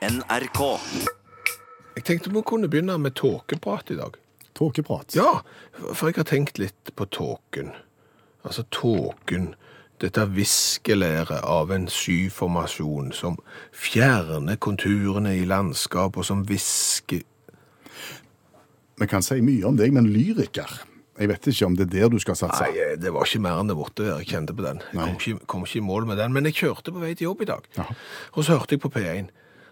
NRK. Jeg tenkte vi kunne begynne med tåkeprat i dag. Tåkeprat. Ja, for jeg har tenkt litt på tåken. Altså tåken, dette viskelæret av en skyformasjon som fjerner konturene i landskap og som visker Vi kan si mye om deg, men lyriker Jeg vet ikke om det er der du skal satse. Nei, det var ikke mer enn det måtte være. Jeg kjente på den. Jeg kom ikke, kom ikke i mål med den, men jeg kjørte på vei til jobb i dag. Jaha. Og så hørte jeg på P1.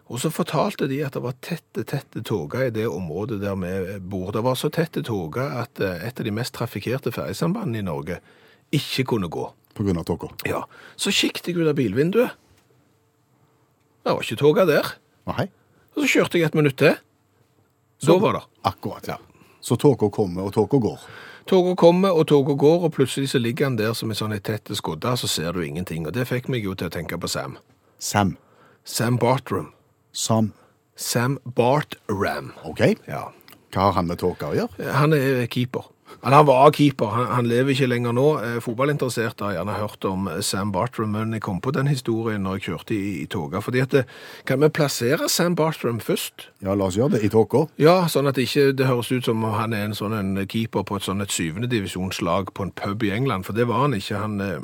Og så fortalte de at det var tette, tette toger i det området der vi bor. Det var så tette toger at eh, et av de mest trafikkerte ferjesambandene i Norge ikke kunne gå. På grunn av tåka. Ja, Så kikket jeg ut av bilvinduet. Det var ikke toger der. Nei, Og så kjørte jeg et minutt til. Da var det. akkurat. ja. Så tåka kommer, og tåka går. Toget kommer, og toget går, og plutselig så ligger han der som en sånn tett skodde, så ser du ingenting. Og det fikk meg jo til å tenke på Sam. Sam. Sam Bartram. Sam. Sam Bartram. OK. Ja. Hva har han med tåke å gjøre? Han er keeper. Han, han var keeper, han, han lever ikke lenger nå. Eh, Fotballinteresserte har gjerne hørt om eh, Sam Bartram, men jeg kom på den historien når jeg kjørte i, i toga. Fordi at, kan vi plassere Sam Bartram først? Ja, la oss gjøre det. I tåka. Ja, sånn at det ikke det høres ut som om han er en sånn en keeper på et sånn et syvende divisjonslag på en pub i England, for det var han ikke. Han eh,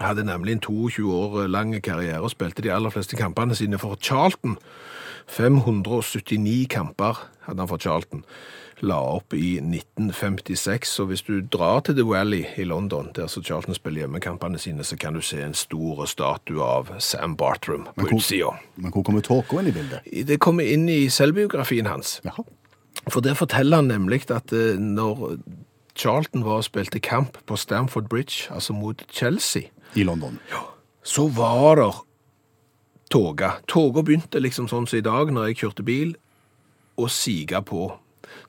hadde nemlig en 22 år lang karriere og spilte de aller fleste kampene sine for Charlton. 579 kamper hadde han for Charlton. La opp i 1956, så hvis du drar til The Valley i London, der så Charlton spiller hjemmekampene sine, så kan du se en stor statue av Sam Bartram på utsida. Men hvor kommer tåka inn i bildet? Det kommer inn i selvbiografien hans. Jaha. For der forteller han nemlig at eh, når Charlton var og spilte kamp på Stamford Bridge, altså mot Chelsea, I London. så var det toga. Toga begynte liksom sånn som i dag når jeg kjørte bil, å sige på.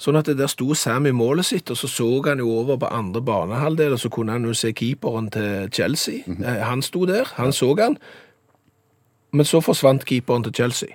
Sånn at det der sto Sam i målet sitt, og så så han jo over på andre banehalvdel, og så kunne han jo se keeperen til Chelsea. Eh, Han sto der, han så han, men så forsvant keeperen til Chelsea.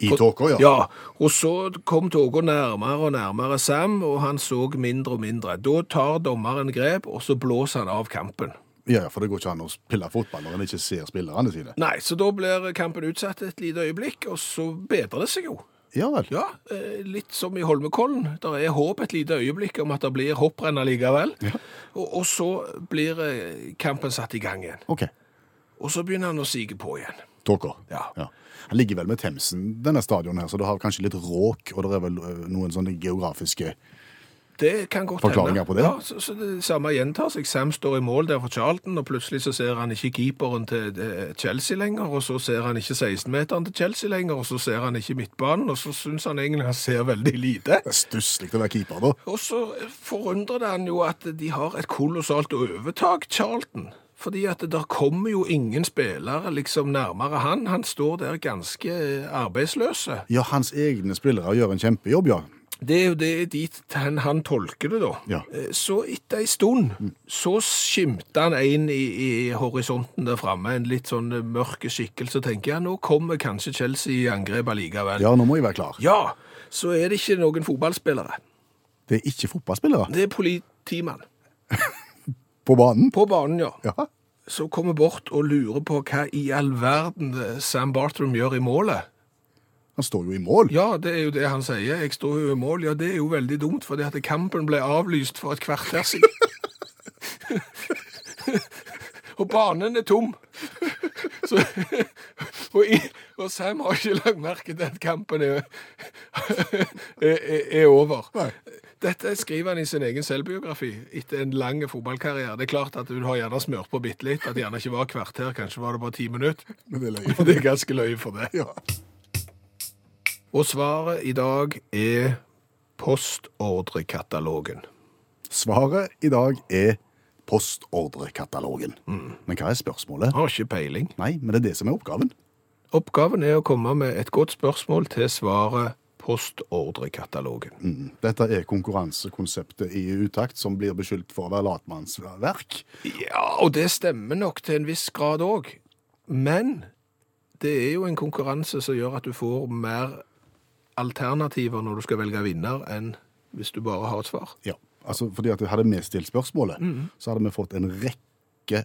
I tåka, ja. Ja, og så kom tåka nærmere og nærmere Sam, og han så mindre og mindre. Da tar dommeren grep, og så blåser han av kampen. Ja, for det går ikke an å spille fotball når en ikke ser spillerne sine. Nei, så da blir kampen utsatt et lite øyeblikk, og så bedrer det seg jo. Ja vel. Ja, eh, litt som i Holmenkollen. Der er håp et lite øyeblikk om at det blir hopprenn likevel. Og, og så blir eh, kampen satt i gang igjen. OK. Og så begynner han å sige på igjen. Tåka. Ja. Han ligger vel med Themsen, denne stadion her, så det har kanskje litt råk, og det er vel noen sånne geografiske Det kan godt Forklaringer hende. på det? Ja, så, så det samme gjentar seg. Sam står i mål der for Charlton, og plutselig så ser han ikke keeperen til eh, Chelsea lenger, og så ser han ikke 16-meteren til Chelsea lenger, og så ser han ikke midtbanen, og så syns han egentlig han ser veldig lite. Det er stusslig å være keeper, da. Og så forundrer det han jo at de har et kolossalt overtak, Charlton. Fordi at det der kommer jo ingen spillere liksom nærmere han. Han står der ganske eh, arbeidsløse. Ja, hans egne spillere gjør en kjempejobb, ja. Det er jo det dit han, han tolker det, da. Ja. Eh, Så etter ei stund så skimter han en i, i horisonten der framme, en litt sånn mørk mørke skikkelse. tenker jeg, nå kommer kanskje Chelsea i angrep allikevel. Ja, nå må jeg være klar. Ja, så er det ikke noen fotballspillere. Det er ikke fotballspillere Det er politimann. på banen. På banen, ja. Ja. Så kommer bort og lurer på hva i all verden eh, Sam Bartram gjør i målet. Han står jo i mål. Ja, det er jo det han sier. Jeg står jo i mål. Ja, det er jo veldig dumt, fordi at kampen ble avlyst for et kvarter siden. og banen er tom. Så, og, i, og Sam har ikke lagt merke til at kampen er, er, er over. Nei. Dette skriver han i sin egen selvbiografi etter en lang fotballkarriere. Det er klart at Hun har gjerne smørt på bitte litt, at det gjerne ikke var kvarter, kanskje var det bare ti minutter. Men det er løye. Det er ganske løye for det. Ja. Og svaret i dag er postordrekatalogen. Svaret i dag er postordrekatalogen. Men hva er spørsmålet? Har ikke peiling. Nei, men det er det som er oppgaven. Oppgaven er å komme med et godt spørsmål til svaret postordrekatalogen. Mm. Dette er konkurransekonseptet i utakt som blir beskyldt for å være latmannsverk. Ja, og det stemmer nok til en viss grad òg. Men det er jo en konkurranse som gjør at du får mer alternativer når du skal velge vinner, enn hvis du bare har et svar. Ja, altså fordi at hadde vi stilt spørsmålet, så hadde vi fått en rekke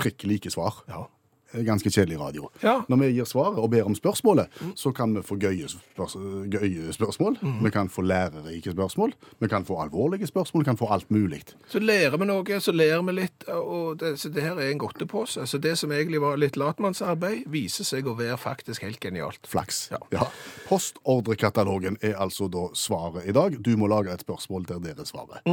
prikkelike svar. Ja. Eh, ganske kjedelig radio. Ja. Når vi gir svaret og ber om spørsmålet, så kan vi få gøye, spørs gøye spørsmål. Vi kan få lærerike spørsmål. Vi kan få alvorlige spørsmål. Vi kan få alt mulig. Så lærer vi noe, så lærer vi litt, og det, så det her er en godtepose. Så det som egentlig var litt latmannsarbeid, viser seg å være faktisk helt genialt. Flaks. Ja. Postordrekatalogen er altså da svaret i dag. Du må lage et spørsmål der dere svarer.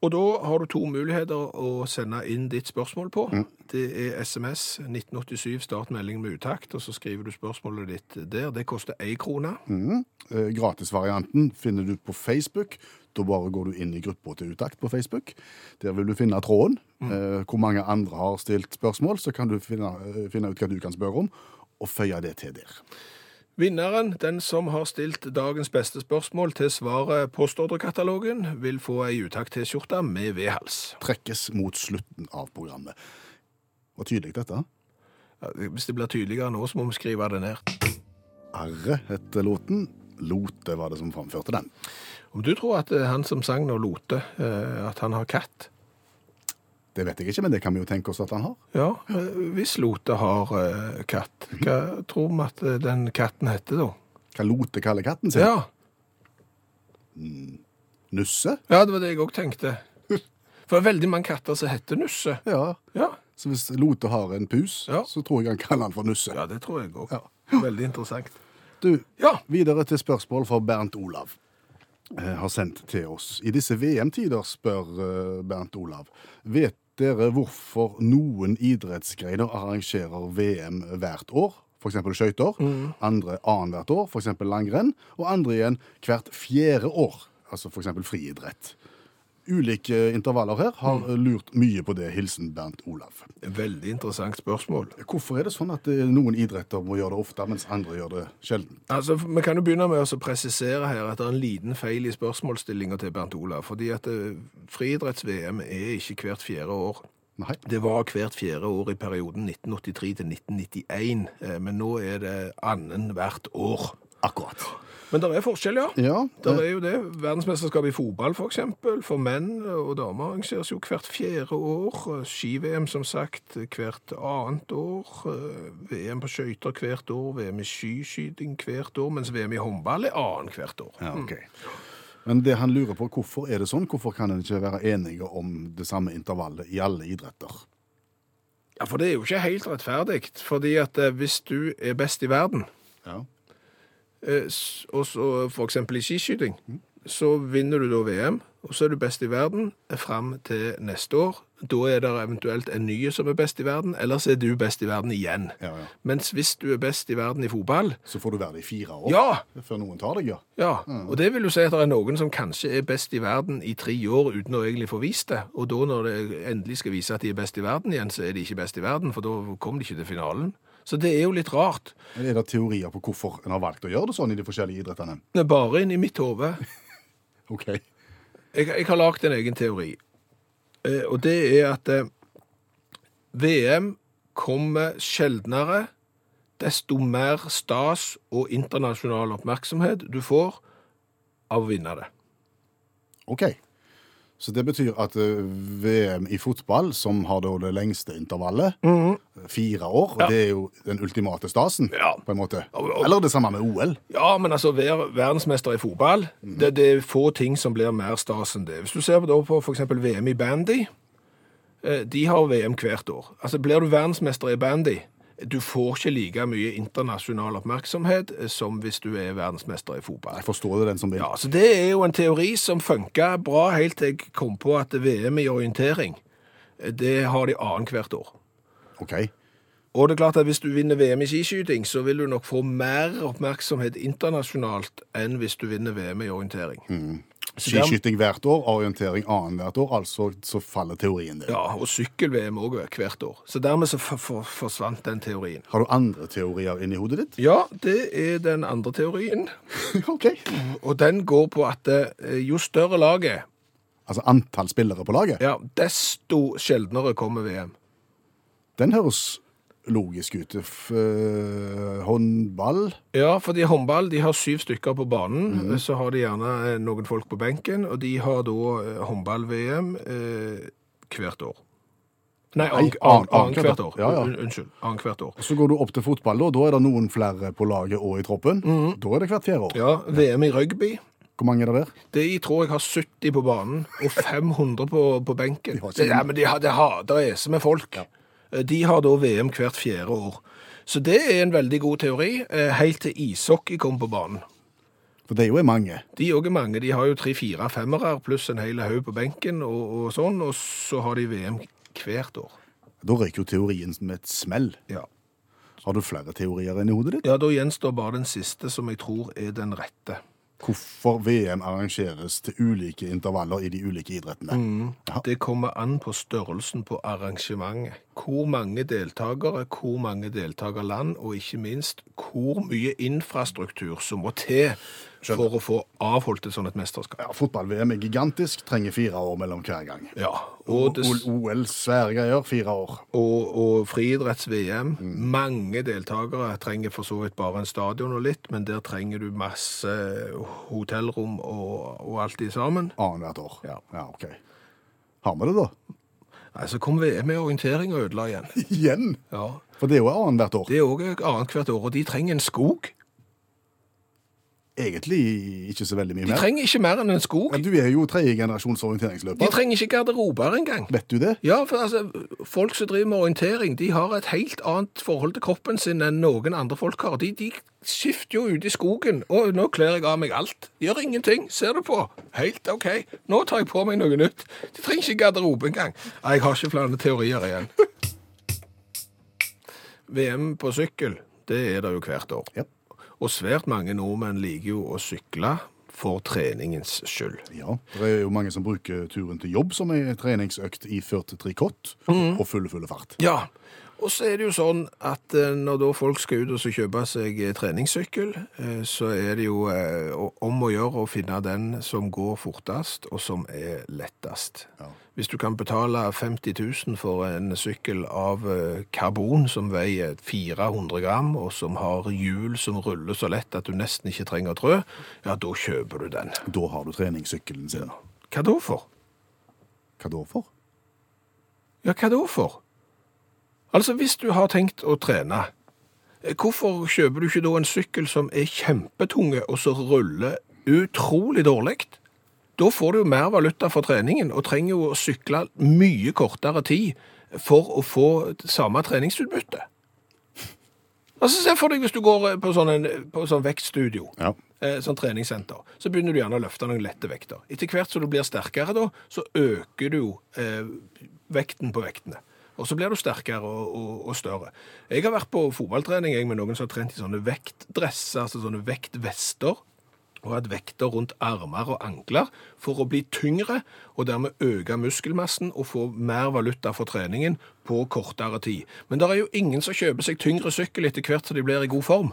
Og da har du to muligheter å sende inn ditt spørsmål på. Det er SMS 1987, startmelding med utakt, og så skriver du spørsmålet ditt der. Det koster én krone. Eh, Gratisvarianten finner du på Facebook. Da bare går du inn i gruppa til Utakt på Facebook. Der vil du finne tråden. Eh, hvor mange andre har stilt spørsmål, så kan du finne, eh, finne ut hva du kan spørre om, og føye det til der. Vinneren, den som har stilt dagens beste spørsmål til svaret postordrekatalogen, vil få ei utakt-T-skjorte med V-hals. Trekkes mot slutten av programmet. Var tydelig dette? Ja, Hvis det blir tydeligere nå, så må vi skrive det ned. Arre heter låten. Lote var det som framførte den. Om du tror at eh, han som sang nå Lote, eh, at han har katt? Det vet jeg ikke, men det kan vi jo tenke oss at han har. Ja, eh, hvis Lote har eh, katt, hva tror vi at eh, den katten heter da? Hva Lote kaller katten sin? Ja, Nusse? ja det var det jeg også tenkte. For det er veldig mange katter som heter Nusse. Ja. Ja, Så hvis Lote har en pus, Ja. så tror jeg han kaller han for Nusse. ja det tror jeg også. Ja. Veldig interessant. Du, Ja, videre til spørsmål fra Bernt Olav. Eh, har sendt til oss. I disse VM-tider, spør eh, Bernt Olav, vet dere hvorfor noen idrettsgreiner arrangerer VM hvert år? F.eks. skøyter. Andre annethvert år, f.eks. langrenn. Og andre igjen hvert fjerde år, altså f.eks. friidrett. Ulike intervaller her har eh, lurt mye på det. Hilsen Bernt Olav. veldig interessant spørsmål. Hvorfor er det sånn at eh, noen idretter må gjøre det ofte, mens andre gjør det sjelden? Altså, Vi kan jo begynne med å presisere her at det er en liten feil i spørsmålsstillinga til Bernt Olav. fordi at eh, friidretts-VM er ikke hvert fjerde år. Nei. Det var hvert fjerde år i perioden 1983 til 1991, eh, men nå er det annen hvert år. Akkurat. Men det er forskjell, ja. Ja, Det er jo det. Verdensmesterskapet i fotball, for eksempel, for menn og damer arrangeres jo hvert fjerde år. Ski-VM, som sagt, hvert annet år. VM på skøyter hvert år. VM i skiskyting hvert år, mens VM i håndball er annet hvert år. Ja, ok. Men det han lurer på, hvorfor er det sånn? Hvorfor kan en ikke være enige om det samme intervallet i alle idretter? Ja, for det er jo ikke helt rettferdig. Fordi at eh, hvis du er best i verden, Ja. Eh, og så eksempel i skiskyting, så vinner du da VM, og så er du best i verden eh, fram til neste år. Da er det eventuelt en ny som er best i verden, ellers er du best i verden igjen. Ja, ja. Mens hvis du er best i verden i fotball, Så får du være det i fire år ja, før noen tar deg, ja. ja, og det vil jo si at det er noen som kanskje er best i verden i tre år uten å egentlig få vist det, og da når det endelig skal vise at de er best i verden igjen, så er de ikke best i verden, for da kom de ikke til finalen. Så det er jo litt rart. Men Er det teorier på hvorfor en har valgt å gjøre det sånn i de forskjellige idrettene? Det er bare inn i mitt hode. Ok. Jeg, jeg har lagd en egen teori, eh, og det er at eh, VM kommer sjeldnere, desto mer stas og internasjonal oppmerksomhet du får av å vinne det. Ok. Så det betyr at eh, VM i fotball, som har da det lengste intervallet, fire år, Ja. det er jo den ultimate stasen, Ja. på en måte. Eller det samme med OL. Ja, men altså, være verdensmester i fotball, det, det er få ting som blir mer stas enn det. Hvis du ser på, på eksempel VM i bandy, eh, de har VM hvert år. Altså, blir du verdensmester i bandy, du får ikke like mye internasjonal oppmerksomhet eh, som hvis du er verdensmester i fotball. Jeg forstår det, den som vil. Ja, så det er jo en teori som funka bra helt til jeg kom på at VM i orientering, eh, det har de annet hvert år. Ok. Og det er klart at hvis du vinner VM i skiskyting, så vil du nok få mer oppmerksomhet internasjonalt enn hvis du vinner VM i orientering. Der- Skiskyting hvert år, orientering annethvert år, altså så faller teorien din. Ja, og sykkel-VM òg hvert år. Så dermed så for, for, forsvant den teorien. Har du andre teorier inni hodet ditt? Ja, det er den andre teorien. ok. Og den går på at eh, jo større laget Altså antall spillere på laget? ja, desto sjeldnere kommer VM. Den høres logisk ut. Håndball Ja, fordi håndball de har syv stykker på banen. Så har de gjerne eh, noen folk på benken, og de har da eh, håndball-VM eh, hvert år. Nei, Nei, annet annet- annethvert år. Ja, ja. Un- Unnskyld. Annethvert år. Så går du opp til fotball, da. Da er det noen flere på laget og i troppen. Da er det hvert fjerde år. Ja, VM i rugby. Hvor mange er det der? De tror jeg har 70 på banen og 500 på, på benken. De har ikke Det, ja, men de har, det det racer med folk. Eh, De har da VM hvert fjerde år. Så det er en veldig god teori, eh, helt til ishockey kom på banen. For det er jo mange. De òg er mange. De har jo tre-fire femmere pluss en hel haug på benken og, og sånn, og så har de VM hvert år. Da røyker jo teorien med et smell. Ja. Har du flere teorier enn i hodet ditt? ja, da gjenstår bare den siste, som jeg tror er den rette. Hvorfor VM arrangeres til ulike intervaller i de ulike idrettene? Mm. Det kommer an på størrelsen på arrangementet. Hvor mange deltakere, hvor mange deltakerland, og ikke minst hvor mye infrastruktur som må til for å få avholdt et sånt et mesterskap. Ja, Fotball-VM er gigantisk, trenger fire år mellom hver gang. Ja, og, OL, svære greier, fire år. og, og friidretts-VM. Mange deltakere trenger for så vidt bare en stadion og litt, men der trenger du masse hotellrom og, og alt i sammen. Annethvert år. Ja. ja, ok. Har vi det, da? Nei, Så kom VM i orientering og ødela igjen. Igjen? Ja, For det er jo annethvert år. Det er òg annethvert år, og de trenger en skog. Egentlig ikke så veldig mye mer. De trenger ikke mer enn en skog. Men du er jo tredje generasjons De trenger ikke garderober engang. Vet du det? Ja, for altså, folk som driver med orientering, de har et helt annet forhold til kroppen sin enn noen andre folk har. De, de skifter jo ut i skogen, og nå kler jeg av meg alt. Gjør ingenting, ser du på. Helt ok. Nå tar jeg på meg noe nytt. De trenger ikke garderobe engang. Jeg har ikke flere teorier igjen. VM på sykkel, det er det jo hvert år. Ja. Og svært mange nordmenn liker jo å sykle for treningens skyld. Ja, det er jo mange som bruker turen til jobb som ei treningsøkt iført trikott og fulle, fulle fart. Ja, og så er det jo sånn at eh, når da folk skal ut og kjøpe seg eh, treningssykkel, eh, så er det jo om å gjøre å finne den som går fortest og som er lettest. Ja. Hvis du kan betale 50 000 for en sykkel av karbon som veier 400 gram, og som har hjul som ruller så lett at du nesten ikke trenger å trø, ja, da kjøper du den. Da har du treningssykkelen sin. Hva da for? Hva da for? Ja, hva da for? Altså, hvis du har tenkt å trene, eh, hvorfor kjøper du ikke da en sykkel som er kjempetunge og så ruller utrolig dårlig? Da får du jo mer valuta for treningen og trenger jo å sykle mye kortere tid for å få samme treningsutbytte. Altså, se for deg hvis du går på sånn, en, på sånn vektstudio Ja. eh, sånn treningssenter, så begynner du gjerne å løfte noen lette vekter. Etter hvert som du blir sterkere da, så øker du eh, vekten på vektene. Og så blir du sterkere og, og, og større. Jeg har vært på fotballtrening jeg, med noen som har trent i sånne vektdresser, altså sånne vektvester, og hatt vekter rundt armer og ankler for å bli tyngre, og dermed øke muskelmassen og få mer valuta for treningen på kortere tid. Men det er jo ingen som kjøper seg tyngre sykkel etter hvert som de blir i god form.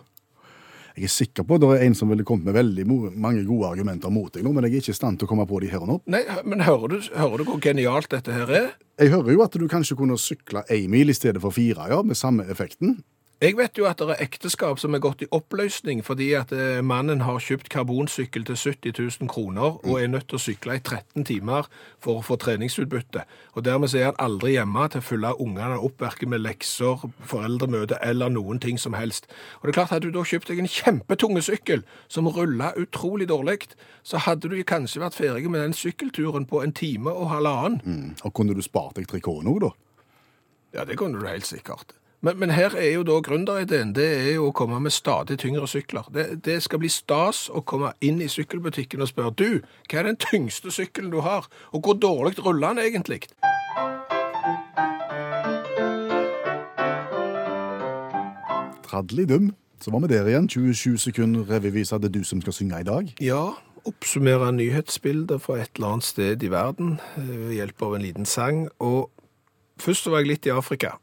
Jeg er sikker på at det er en som ville kommet med veldig mange gode argumenter mot deg nå, men jeg er ikke i stand til å komme på de her og nå. Nei, men hører du, hører du hvor genialt dette her er? Jeg hører jo at du kanskje kunne sykle én mil i stedet for fire, ja, med samme effekten. Jeg vet jo at det er ekteskap som er gått i oppløsning fordi at eh, mannen har kjøpt karbonsykkel til 70 000 kroner og er nødt til å sykle i 13 timer for å få treningsutbytte. Og dermed er han aldri hjemme til å følge ungene opp verken med lekser, foreldremøte eller noen ting som helst. Og det er klart, hadde du da kjøpt deg en kjempetunge sykkel som ruller utrolig dårlig, så hadde du kanskje vært ferdig med den sykkelturen på en time og halvannen. Mm. Og kunne du spart deg 3K nå da? Ja, det kunne du helt sikkert. Men, men her er jo da gründerideen, det er jo å komme med stadig tyngre sykler. Det, det skal bli stas å komme inn i sykkelbutikken og spørre, du, hva er den tyngste sykkelen du har? Og hvor dårlig ruller den egentlig? Traddelig dum. Så var vi der igjen. 27 sekunder revyvis det du som skal synge i dag. Ja, oppsummere nyhetsbilder fra et eller annet sted i verden eh, ved hjelp av en liten sang. Og først var jeg litt i Afrika.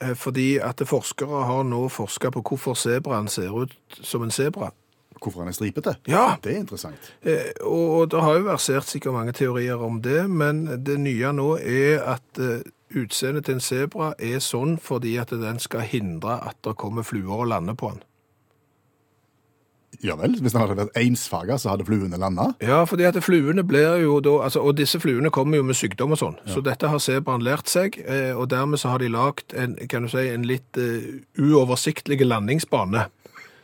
Eh, Fordi at forskere har nå forsket på hvorfor sebraen ser ut som en sebra. Hvorfor han er stripete? Ja, Det er interessant. Eh, og, og det har jo versert sikkert mange teorier om det, men det nye nå er at eh, utseendet til en sebra er sånn fordi at den skal hindre at det kommer fluer og lander på den. Ja vel, hvis den hadde vært ensfarga, så hadde fluene landa? Ja, fordi at fluene blir jo da, altså, og disse fluene kommer jo med sykdom og sånn, så dette har sebraen lært seg, eh, og dermed så har de lagt en, kan du si, en litt uh, uoversiktlig landingsbane.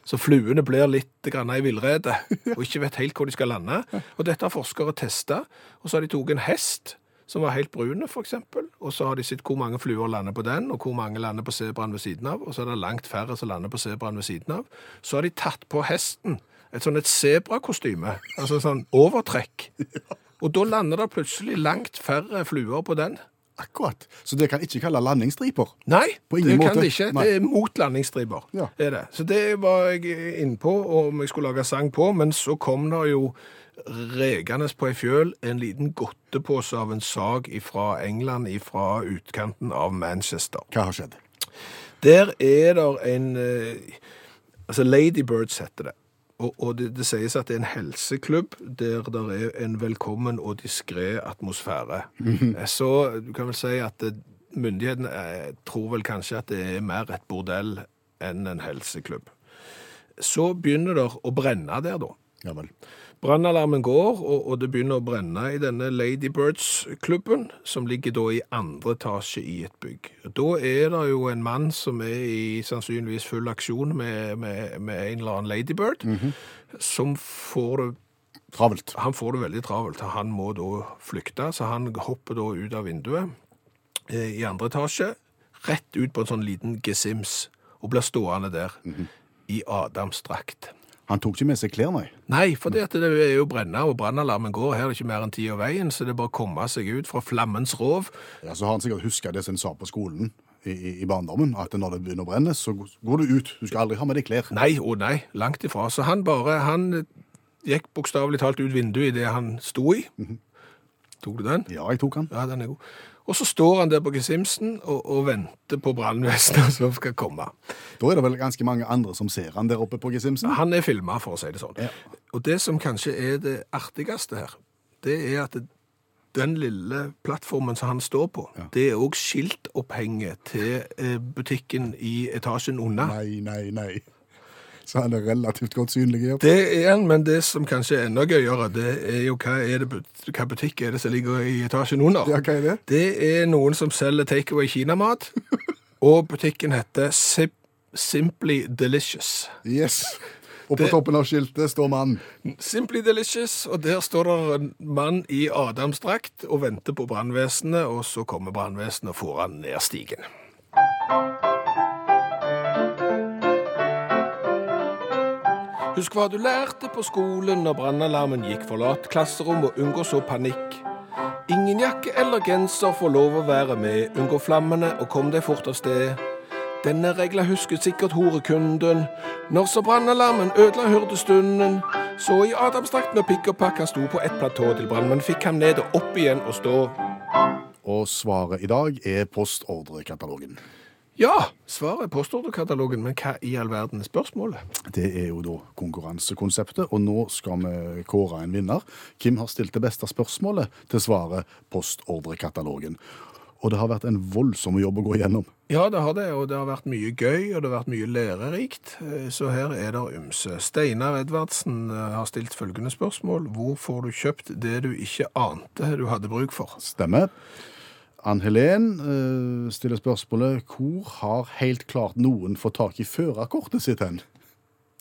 Så fluene blir litt grann i villrede, og ikke vet helt hvor de skal lande. Og dette har forskere testet, og så har de tatt en hest, som var helt brune eksempel, og så har de sett hvor mange fluer lander på den, og hvor mange lander på sebraen ved siden av, og så er det langt færre som lander på sebraen ved siden av. Så har de tatt på hesten et sånn et sebrakostyme, altså sånn overtrekk. Og da lander det plutselig langt færre fluer på den. Akkurat. Så det kan ikke kalle landingsstriper? Nei, På det kan måte. det ikke. Nei. Det er mot landingsstriper. Ja. Er det. Så det var jeg innpå om jeg skulle lage sang på, men så kom det jo regende på ei fjøl en liten godtepose av en sag fra England, fra utkanten av Manchester. Hva har skjedd? Der er det en eh, Altså Ladybirds heter det. Og, og det, det sies at det er en helseklubb der det er en velkommen og diskré atmosfære. Eh, Så du kan vel si at eh, myndighetene eh, tror vel kanskje at det er mer et bordell enn en helseklubb. Så begynner det å brenne der, da. Ja vel. Brannalarmen går, og, og det begynner å brenne i denne Ladybirds-klubben, som ligger da i andre etasje i et bygg. Da er det jo en mann som er i sannsynligvis full aksjon med, med, med en eller annen Ladybird, som får det Travelt. han får det veldig travelt. Han må da flykte, så han hopper da ut av vinduet eh, i andre etasje, rett ut på en sånn liten gesims, og blir stående der i Adamsdrakt. Han tok ikke med seg klær, nei. Nei, for det, det er jo brenna, og brannalarmen går. Her er det ikke mer enn tid og veien, så det er bare å komme seg ut fra flammens rov. Ja, Så har han sikkert huska det som han sa på skolen i, i, barndommen, at når det begynner å brenne, så går du ut. Du skal aldri ha med deg klær. Nei og nei, langt ifra. Så han bare, han gikk bokstavelig talt ut vinduet i det han sto i. Tok du den? Ja, jeg tok den. Ja, den er god. Og så står han der på gesimsen og, og venter på brannvesenet som skal komme. Da er det vel ganske mange andre som ser han der oppe på gesimsen. Han er filma, for å si det sånn. Ja. Og det som kanskje er det artigste her, det er at det, den lille plattformen som han står på, det er òg skiltopphenget til eh, butikken i etasjen unna. Nei, nei, nei. Så han er relativt godt synlig. Ja. Det er han, men det som kanskje er enda gøyere, det er jo hva, er det, hva butikk er det som ligger i etasjen under. Ja, hva er det? Det er noen som selger takeaway kinamat, og butikken heter Sim Simply Delicious. Yes. Og på Det- toppen av skiltet står mann. Simply Delicious, og der står det en mann i Adamsdrakt og venter på brannvesenet, og så kommer brannvesenet og får han ned stigen. Husk hva du lærte på skolen når brannalarmen gikk. Forlat klasserom og unngå så panikk. Ingen jakke eller genser får lov å være med. Unngå flammene og kom deg fort av sted. Denne regla husket sikkert horekunden. Når så brannalarmen ødela hurdestunden. Så i Adamsdrakten og pikk og pakk han sto på ett platå til brannmenn fikk ham ned og opp igjen og stå. Og svaret i dag er postordrekatalogen. Ja, svaret er postordrekatalogen, men hva i all verden er spørsmålet? Det er jo da konkurransekonseptet, og nå skal vi kåre en vinner. Kim har stilt det beste spørsmålet til svaret postordrekatalogen. Og det har vært en voldsom jobb å gå igjennom. Ja, det har det, og det har vært mye gøy, og det har vært mye lærerikt. Eh, Så her er det ymse. Steinar Edvardsen eh, har stilt følgende spørsmål. Hvor får du kjøpt det du ikke ante du hadde bruk for? Stemmer. Ann Helen uh, stiller spørsmålet hvor har helt klart noen fått tak i førerkortet sitt hen?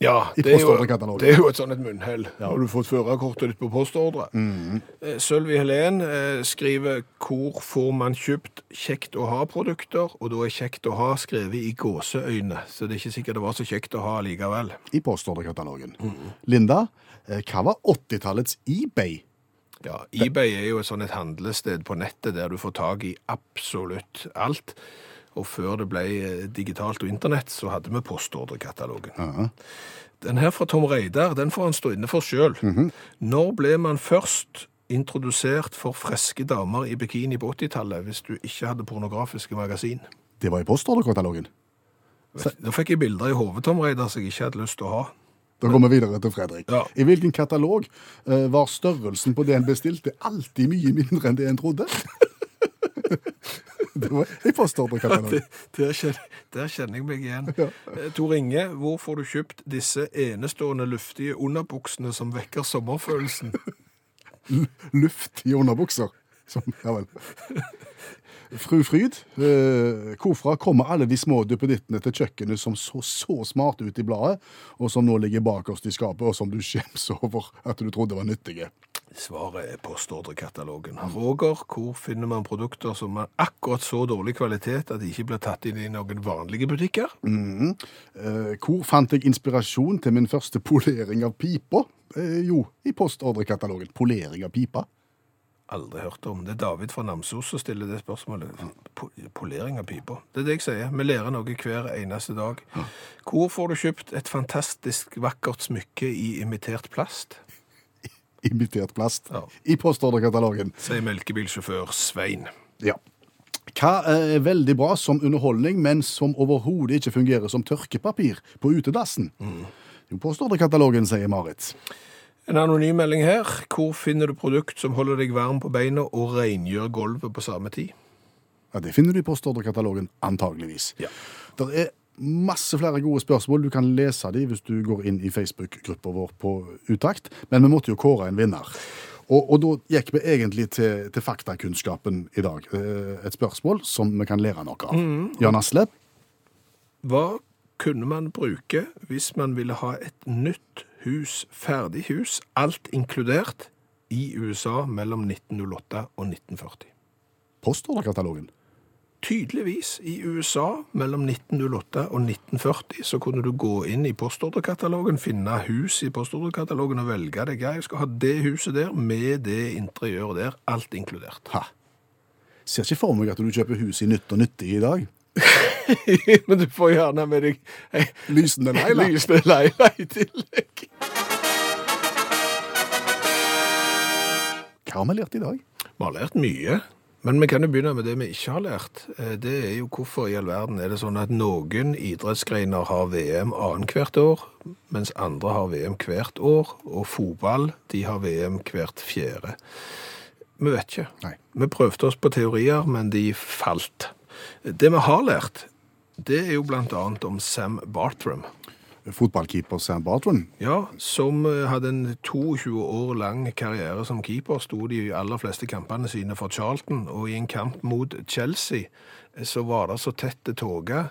Ja, det er, jo, det er jo et sånn et munnhell. Har du fått førerkortet ditt på postordre? Mm. Sølvi Helen eh, skriver hvor får man kjøpt kjekt å ha-produkter, og da er kjekt å ha skrevet i gåseøyne, så det er ikke sikkert det var så kjekt å ha likevel. I postordrekatalogen. Linda, eh, hva var 80-tallets eBay? Ja, eBay er jo et sånn et handlested på nettet der du får tak i absolutt alt. Og før det ble eh, digitalt og internett, så hadde vi postordrekatalogen. Ja. Den her fra Tom Reidar, den får han stå inne for sjøl. Når ble man først introdusert for freske damer i bikini på 80-tallet, hvis du ikke hadde pornografiske magasin? Det var i postordrekatalogen. Da fikk jeg bilder i hodet, Tom Reidar, som jeg ikke hadde lyst til å ha. Da går vi videre til Fredrik. Ja. I hvilken katalog uh, var størrelsen på det en bestilte alltid mye mindre enn det en trodde? Det var i postordrekatalogen. Der kjenner, der kjenner jeg meg igjen. Ja. Tor Inge, hvor får du kjøpt disse enestående luftige underbuksene som vekker sommerfølelsen? Luftige underbukser. Som, ja vel. Fru Fryd, eh, hvorfra kommer alle de små duppedittene til kjøkkenet som så så smarte ut i bladet, og som nå ligger bakerst i skapet, og som du skjems over at du trodde var nyttige? Svaret er postordrekatalogen. Roger, hvor finner man produkter som har akkurat så dårlig kvalitet at de ikke blir tatt inn i noen vanlige butikker? Eh, hvor fant jeg inspirasjon til min første polering av pipa? Eh, jo, i postordrekatalogen. Polering av pipa. Aldri hørt om. Det er David fra Namsos som stiller det spørsmålet. Po polering av pipa. Det er det jeg sier. Vi lærer noe hver eneste dag. Hvor får du kjøpt et fantastisk vakkert smykke i imitert plast? Imitert plast. Ja. I postordrekatalogen. Sier melkebilsjåfør Svein. Ja. Hva er veldig bra som underholdning, men som overhodet ikke fungerer som tørkepapir på utedassen? Jo, postordrekatalogen, sier Marit. En anonym melding her. Hvor finner du produkt som holder deg varm på beina og rengjør gulvet på samme tid? Ja, Det finner du i postordrekatalogen, antageligvis. Ja. Det er masse flere gode spørsmål. Du kan lese de hvis du går inn i Facebook-gruppa vår på Utakt. Men vi måtte jo kåre en vinner. Og, og da gikk vi egentlig til, til faktakunnskapen i dag. Eh, Et spørsmål som vi kan lære noe av. Jan Asle, Hva kunne man bruke hvis man ville ha et nytt hus, ferdig hus, alt inkludert, i USA mellom 1908 og 1940? postordrekatalogen. Tydeligvis i USA mellom 1908 og 1940 så kunne du gå inn i postordrekatalogen, finne hus i postordrekatalogen og velge deg. Jeg skal ha det huset der med det interiøret der, alt inkludert. Ha. Ser ikke for meg at du kjøper hus i nytt og nyttig i dag. Men du får gjerne med deg hey, Lysende Leila. lysende leila i tillegg. Hva har vi lært i dag? Vi har lært mye, men vi kan jo begynne med det vi ikke har lært. Eh, Det er jo hvorfor i all verden er det sånn at noen idrettsgreiner har VM annethvert år, mens andre har VM hvert år, og fotball de har VM hvert fjerde. Vi vet ikke. Nei. Vi prøvde oss på teorier, men de falt. Det vi har lært, det er jo annet om Sam Bartram. Fotballkeeper Sam Bartram. Ja, som eh, hadde en 22 år lang karriere som keeper, sto de aller fleste kampene sine for Charlton, og i en kamp mot Chelsea eh, så var det så tett tåke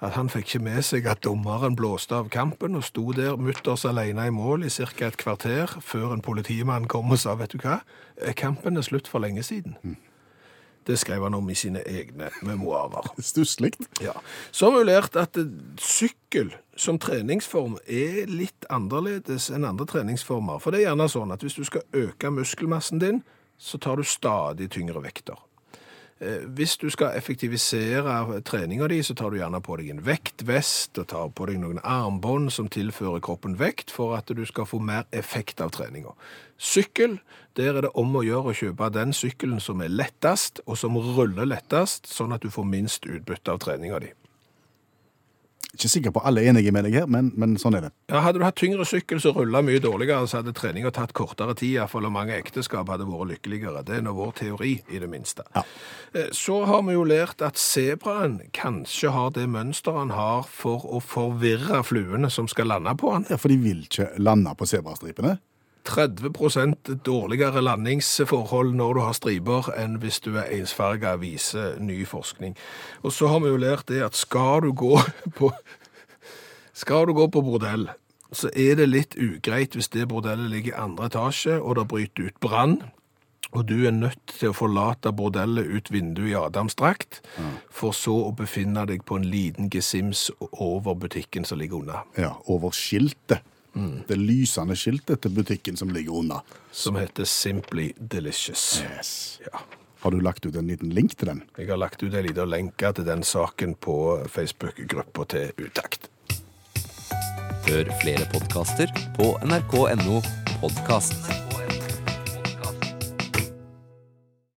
at han fikk ikke med seg at dommeren blåste av kampen, og sto der mutters alene i mål i ca. et kvarter før en politimann kom og sa, vet du hva, Eh, kampen er slutt for lenge siden. Det skrev han om i sine egne memoarer. Stusslig. Ja. Så har vi lært at eh, sykkel som treningsform er litt annerledes enn andre treningsformer. For det er gjerne sånn at hvis du skal øke muskelmassen din, så tar du stadig tyngre vekter. Eh, Hvis du skal effektivisere treninga di, så tar du gjerne på deg en vektvest og tar på deg noen armbånd som tilfører kroppen vekt for at du skal få mer effekt av treninga. Sykkel, der er det om å gjøre å kjøpe den sykkelen som er lettest, og som ruller lettest, sånn at du får minst utbytte av treninga di. Ikke sikker på alle er enige med deg her, men, men sånn er det. Ja, hadde du hatt tyngre sykkel som rulla mye dårligere, så hadde treninga tatt kortere tid, iallfall, om mange ekteskap hadde vært lykkeligere. Det er nå vår teori, i det minste. Ja. Eh, Så har vi jo lært at sebraen kanskje har det mønsteret han har for å forvirre fluene som skal lande på han. Ja, For de vil ikke lande på sebrastripene. 30% dårligere landingsforhold når du har striper enn hvis du er ensfarga, viser ny forskning. Og så har vi jo lært det at skal du gå på, skal du gå på bordell, så er det litt ugreit hvis det bordellet ligger i andre etasje, og det bryter ut brann, og du er nødt til å forlate bordellet ut vinduet i Adamsdrakt, for så å befinne deg på en liten gesims over butikken som ligger unna, Ja, Over skiltet. Det lysende skiltet til butikken som ligger unna. som heter Simply Delicious. Yes. Ja. Har du lagt ut en liten link til den? Jeg har lagt ut en liten lenke til den saken på Facebook-gruppa til Utakt. Hør flere podkaster på nrk.no podkast.